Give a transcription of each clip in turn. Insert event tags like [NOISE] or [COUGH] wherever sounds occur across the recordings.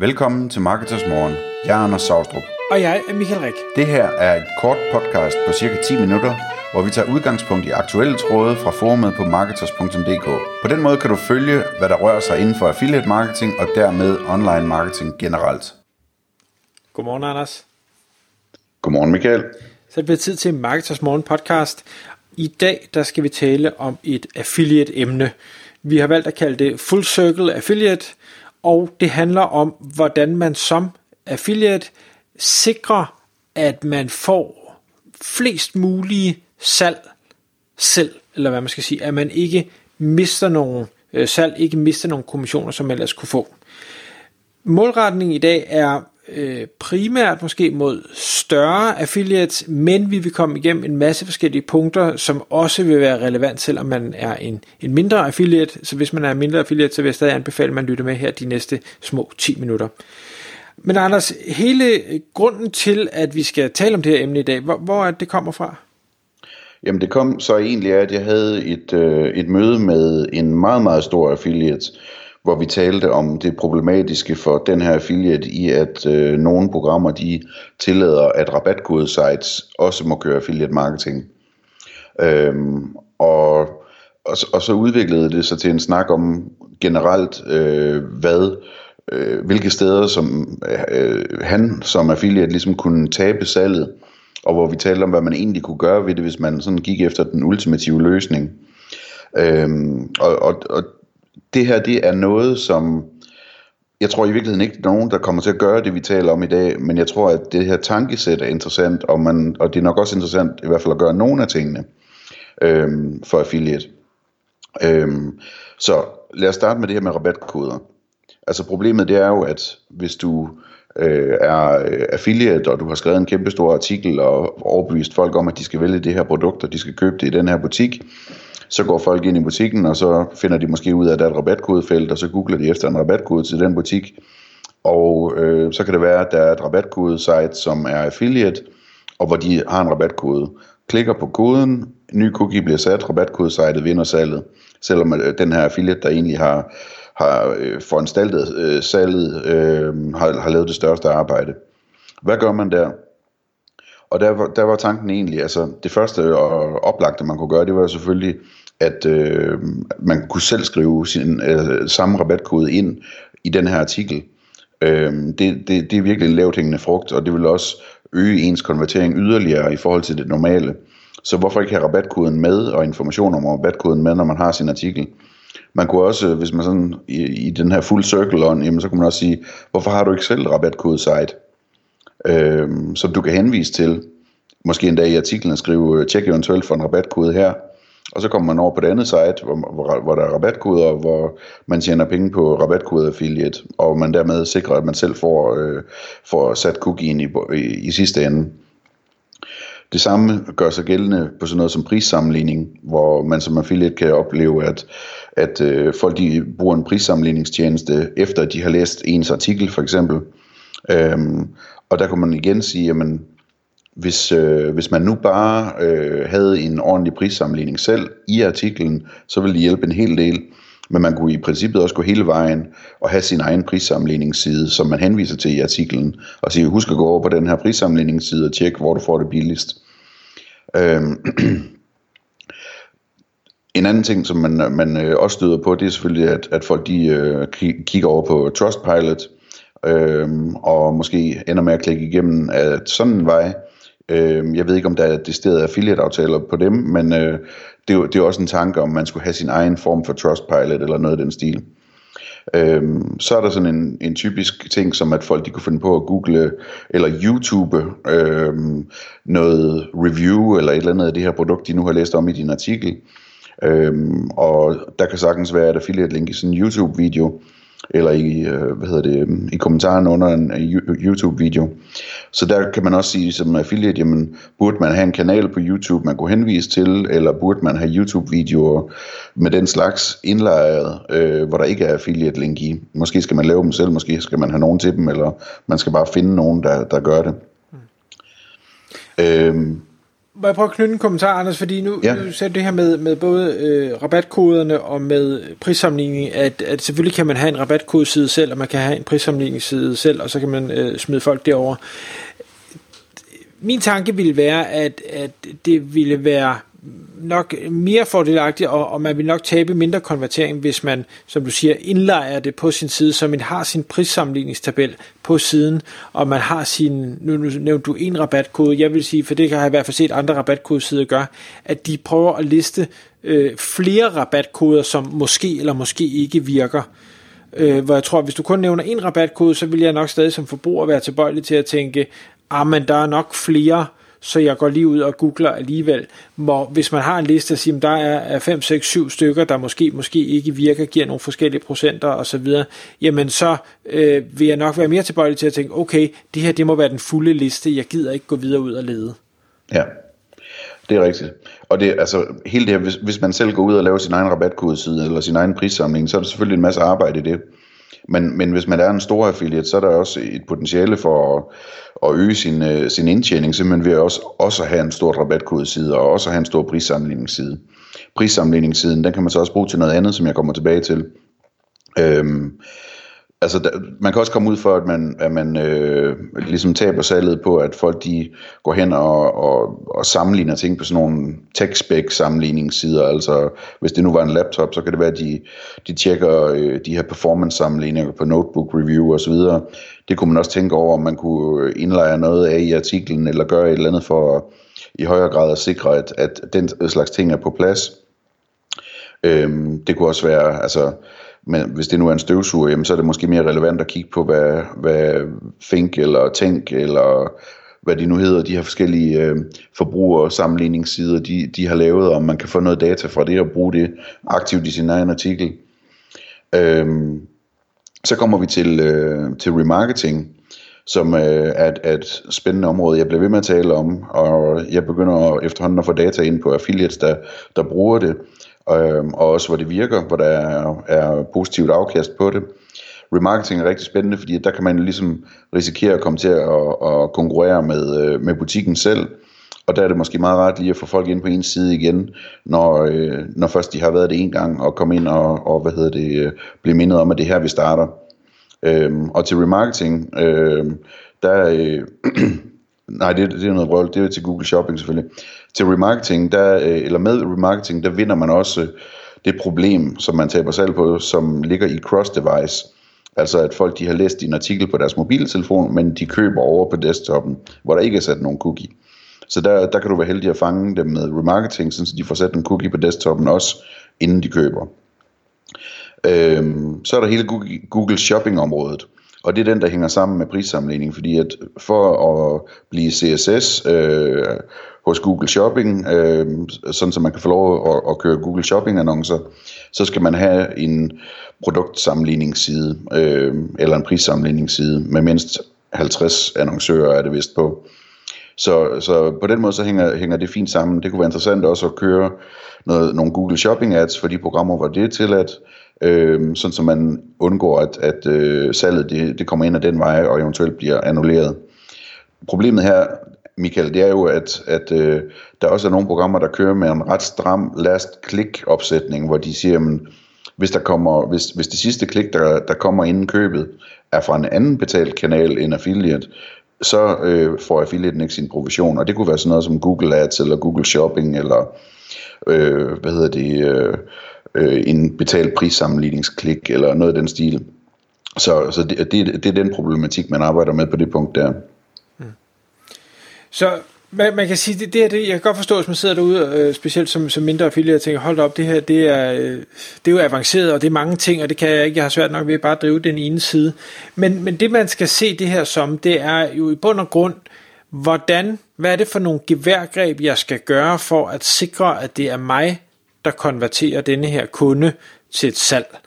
Velkommen til Marketers Morgen. Jeg er Anders Saustrup. Og jeg er Michael Rik. Det her er et kort podcast på cirka 10 minutter, hvor vi tager udgangspunkt i aktuelle tråde fra forumet på marketers.dk. På den måde kan du følge, hvad der rører sig inden for affiliate marketing og dermed online marketing generelt. Godmorgen, Anders. Godmorgen, Michael. Så er det blevet tid til Marketers Morgen podcast. I dag der skal vi tale om et affiliate-emne. Vi har valgt at kalde det Full Circle Affiliate, og det handler om, hvordan man som affiliate sikrer, at man får flest mulige salg selv, eller hvad man skal sige, at man ikke mister nogen øh, salg, ikke mister nogen kommissioner, som man ellers kunne få. Målretningen i dag er øh, primært måske mod større affiliates, men vi vil komme igennem en masse forskellige punkter, som også vil være relevant, selvom man er en, en mindre affiliate. Så hvis man er en mindre affiliate, så vil jeg stadig anbefale, at man lytter med her de næste små 10 minutter. Men Anders, hele grunden til, at vi skal tale om det her emne i dag, hvor, hvor er det kommer fra? Jamen det kom så egentlig af, at jeg havde et, øh, et møde med en meget, meget stor affiliate, hvor vi talte om det problematiske for den her affiliate i, at øh, nogle programmer de tillader, at rabatkode-sites også må køre affiliate marketing. Øhm, og, og, og så udviklede det sig til en snak om generelt, øh, hvad øh, hvilke steder som øh, han som affiliate ligesom kunne tabe salget, og hvor vi talte om, hvad man egentlig kunne gøre ved det, hvis man sådan gik efter den ultimative løsning. Øhm, og, og, og det her, det er noget, som jeg tror i virkeligheden ikke, der er nogen, der kommer til at gøre det, vi taler om i dag, men jeg tror, at det her tankesæt er interessant, og, man, og det er nok også interessant i hvert fald at gøre nogle af tingene øhm, for affiliate. Øhm, så lad os starte med det her med rabatkoder. Altså problemet det er jo, at hvis du øh, er øh, affiliate, og du har skrevet en kæmpe stor artikel og overbevist folk om, at de skal vælge det her produkt, og de skal købe det i den her butik, så går folk ind i butikken, og så finder de måske ud af, at der er et rabatkodefelt, og så googler de efter en rabatkode til den butik. Og øh, så kan det være, at der er et rabatkode-site, som er affiliate, og hvor de har en rabatkode. Klikker på koden, ny cookie bliver sat, rabatkodesitet vinder salget. Selvom øh, den her affiliate, der egentlig har, har øh, foranstaltet øh, salget, øh, har, har lavet det største arbejde. Hvad gør man der? Og der var, der var tanken egentlig, altså det første og oplagte man kunne gøre, det var selvfølgelig, at øh, man kunne selv skrive sin øh, samme rabatkode ind i den her artikel. Øh, det, det, det er virkelig en lavt hængende frugt, og det vil også øge ens konvertering yderligere i forhold til det normale. Så hvorfor ikke have rabatkoden med og information om rabatkoden med, når man har sin artikel? Man kunne også, øh, hvis man sådan i, i den her full circle on, jamen så kunne man også sige, hvorfor har du ikke selv rabatkode site? øh, som du kan henvise til. Måske endda i artiklen at skrive, øh, tjek eventuelt for en rabatkode her. Og så kommer man over på det andet site, hvor, hvor, hvor der er rabatkoder, hvor man tjener penge på rabatkode affiliate, og man dermed sikrer, at man selv får, øh, får sat cookien i, i, i sidste ende. Det samme gør sig gældende på sådan noget som prissammenligning, hvor man som affiliate kan opleve, at, at øh, folk de bruger en prissammenligningstjeneste, efter de har læst ens artikel for eksempel. Øhm, og der kunne man igen sige, jamen, hvis, øh, hvis man nu bare øh, havde en ordentlig prissammenligning selv i artiklen, så ville det hjælpe en hel del. Men man kunne i princippet også gå hele vejen og have sin egen prissammenligningsside, som man henviser til i artiklen, og sige, husk at gå over på den her prissammenligningsside og tjekke, hvor du får det billigst. Øhm, [CLEARS THROAT] en anden ting, som man, man øh, også støder på, det er selvfølgelig, at, at folk de, øh, kigger over på Trustpilot, øh, og måske ender med at klikke igennem af sådan en vej. Øh, jeg ved ikke, om der er desterede affiliate-aftaler på dem, men øh, det, er jo, det er også en tanke, om man skulle have sin egen form for Trustpilot eller noget af den stil. Øhm, så er der sådan en, en typisk ting, som at folk de kunne finde på at google eller YouTube øhm, noget review eller et eller andet af det her produkt, de nu har læst om i din artikel. Øhm, og der kan sagtens være et affiliate link i sådan en YouTube-video, eller i, øh, hvad hedder det, i kommentaren under en YouTube-video. Så der kan man også sige som affiliate, jamen, burde man have en kanal på YouTube, man kunne henvise til, eller burde man have YouTube-videoer med den slags indlejret, øh, hvor der ikke er affiliate-link i. Måske skal man lave dem selv, måske skal man have nogen til dem, eller man skal bare finde nogen, der, der gør det. Mm. Øhm, Må jeg prøve at knytte en kommentar, Anders, fordi nu, ja. nu sagde det her med, med både øh, rabatkoderne og med prissammenligning, at, at selvfølgelig kan man have en rabatkodeside selv, og man kan have en prissammenligningsside selv, og så kan man øh, smide folk derover. Min tanke ville være, at, at det ville være nok mere fordelagtigt, og, og man vil nok tabe mindre konvertering, hvis man, som du siger, indlejer det på sin side, så man har sin prissammenligningstabel på siden, og man har sin, nu, nu nævnte du en rabatkode, jeg vil sige, for det kan jeg i hvert fald set andre rabatkodesider gøre, at de prøver at liste øh, flere rabatkoder, som måske eller måske ikke virker. Øh, hvor jeg tror, at hvis du kun nævner en rabatkode, så vil jeg nok stadig som forbruger være tilbøjelig til at tænke, ah, men der er nok flere så jeg går lige ud og googler alligevel. Hvor, hvis man har en liste, og siger, der er 5, 6, 7 stykker, der måske, måske ikke virker, giver nogle forskellige procenter osv., jamen så øh, vil jeg nok være mere tilbøjelig til at tænke, okay, det her det må være den fulde liste, jeg gider ikke gå videre ud og lede. Ja, det er rigtigt. Og det, altså, hele det her, hvis, hvis man selv går ud og laver sin egen rabatkodeside eller sin egen prissamling, så er der selvfølgelig en masse arbejde i det. Men, men hvis man er en stor affiliate, så er der også et potentiale for at, at øge sin, øh, sin indtjening, simpelthen ved også, også at have en stor rabatkodeside og også have en stor prissammenligningsside. Prissammenligningssiden, den kan man så også bruge til noget andet, som jeg kommer tilbage til. Øhm, altså, der, man kan også komme ud for, at man, at man øh, ligesom taber salget på, at folk de går hen og, og, og sammenligner ting på sådan nogle tech-spec sammenligningssider. Altså, hvis det nu var en laptop, så kan det være, at de, de tjekker øh, de her performance sammenligninger på notebook review osv. Det kunne man også tænke over, om man kunne indlejre noget af i artiklen, eller gøre et eller andet for i højere grad at sikre, at, at den slags ting er på plads. Øhm, det kunne også være, altså men hvis det nu er en støvsuger, jamen, så er det måske mere relevant at kigge på, hvad, hvad Fink eller Tænk eller hvad de nu hedder, de her forskellige øh, forbrugersammenligningssider, de, de har lavet, og man kan få noget data fra det og bruge det aktivt i sin egen artikel. Øhm, så kommer vi til, øh, til remarketing, som øh, er, et, er et spændende område, jeg bliver ved med at tale om, og jeg begynder efterhånden at få data ind på affiliates, der, der bruger det øh, og også hvor det virker, hvor der er, er positivt afkast på det. Remarketing er rigtig spændende, fordi der kan man ligesom risikere at komme til at, at konkurrere med, øh, med butikken selv, og der er det måske meget rart lige at få folk ind på en side igen, når, øh, når først de har været det en gang, og komme ind og, og hvad hedder det, øh, blive mindet om, at det er her, vi starter. Øhm, og til remarketing, øhm, der, øh, [CLEARS THROAT] nej, det, det er noget brøl, det er til Google Shopping selvfølgelig. Til remarketing, der, øh, eller med remarketing, der vinder man også øh, det problem, som man taber salg på, som ligger i cross-device. Altså at folk de har læst din artikel på deres mobiltelefon, men de køber over på desktopen, hvor der ikke er sat nogen cookie. Så der, der kan du være heldig at fange dem med remarketing, så de får sat en cookie på desktopen også, inden de køber. Øhm, så er der hele Google, Shopping-området. Og det er den, der hænger sammen med prissammenligning, fordi at for at blive CSS øh, hos Google Shopping, øh, sådan så man kan få lov at, at køre Google Shopping-annoncer, så skal man have en produktsammenligningsside, øh, eller en prissammenligningsside, med mindst 50 annoncører er det vist på. Så, så på den måde så hænger, hænger det fint sammen. Det kunne være interessant også at køre noget, nogle Google Shopping ads for de programmer, hvor det er tilladt, øh, sådan så man undgår, at, at øh, salget det, det kommer ind ad den vej og eventuelt bliver annulleret. Problemet her, Michael, det er jo, at, at øh, der også er nogle programmer, der kører med en ret stram last click opsætning, hvor de siger, at hvis, der kommer, hvis, hvis det sidste klik, der, der kommer inden købet, er fra en anden betalt kanal end affiliate, så øh, får affiliaten ikke sin provision, og det kunne være sådan noget som Google Ads, eller Google Shopping, eller øh, hvad hedder det, øh, øh, en betalt prissammenligningsklik eller noget af den stil. Så, så det, det, det er den problematik, man arbejder med på det punkt der. Mm. Så man, man kan sige, det, det, her, det, jeg kan godt forstå, hvis man sidder derude, øh, specielt som, som mindre affiliate, og tænker, hold op, det her, det er, øh, det er jo avanceret, og det er mange ting, og det kan jeg ikke, jeg har svært nok ved at bare drive den ene side. Men, men det, man skal se det her som, det er jo i bund og grund, hvordan, hvad er det for nogle geværgreb, jeg skal gøre for at sikre, at det er mig, der konverterer denne her kunde til et salg.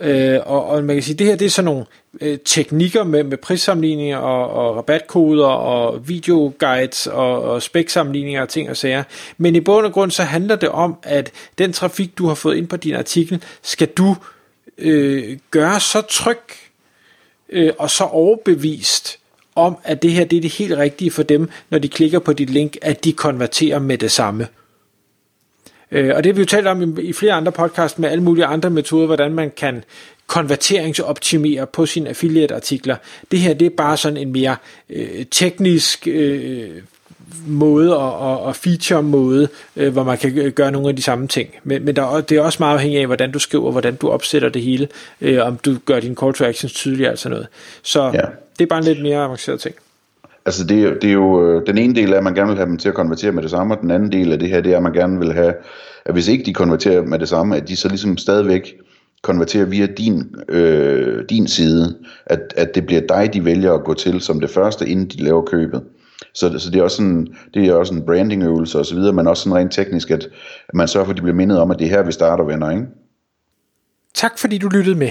Øh, og, og man kan sige, det her det er sådan nogle øh, teknikker med, med prissammenligninger og, og rabatkoder og videoguides og, og speksammenligninger og ting og sager. Men i bund og grund så handler det om, at den trafik, du har fået ind på din artikel, skal du øh, gøre så tryg øh, og så overbevist om, at det her det er det helt rigtige for dem, når de klikker på dit link, at de konverterer med det samme. Øh, og det har vi jo talt om i flere andre podcasts med alle mulige andre metoder, hvordan man kan konverteringsoptimere på sine affiliate-artikler. Det her det er bare sådan en mere øh, teknisk øh, måde og, og, og feature-måde, øh, hvor man kan gøre nogle af de samme ting. Men, men der, det er også meget afhængigt af, hvordan du skriver, hvordan du opsætter det hele, øh, om du gør dine call to actions tydelige og sådan noget. Så ja. det er bare en lidt mere avanceret ting. Altså det, er, det er jo, øh, den ene del af, at man gerne vil have dem til at konvertere med det samme, og den anden del af det her, det er, at man gerne vil have, at hvis ikke de konverterer med det samme, at de så ligesom stadigvæk konverterer via din, øh, din side, at, at det bliver dig, de vælger at gå til som det første, inden de laver købet. Så, så det er også en, det er også en brandingøvelse og så videre, men også sådan rent teknisk, at man sørger for, at de bliver mindet om, at det er her, vi starter, venner, ikke? Tak fordi du lyttede med.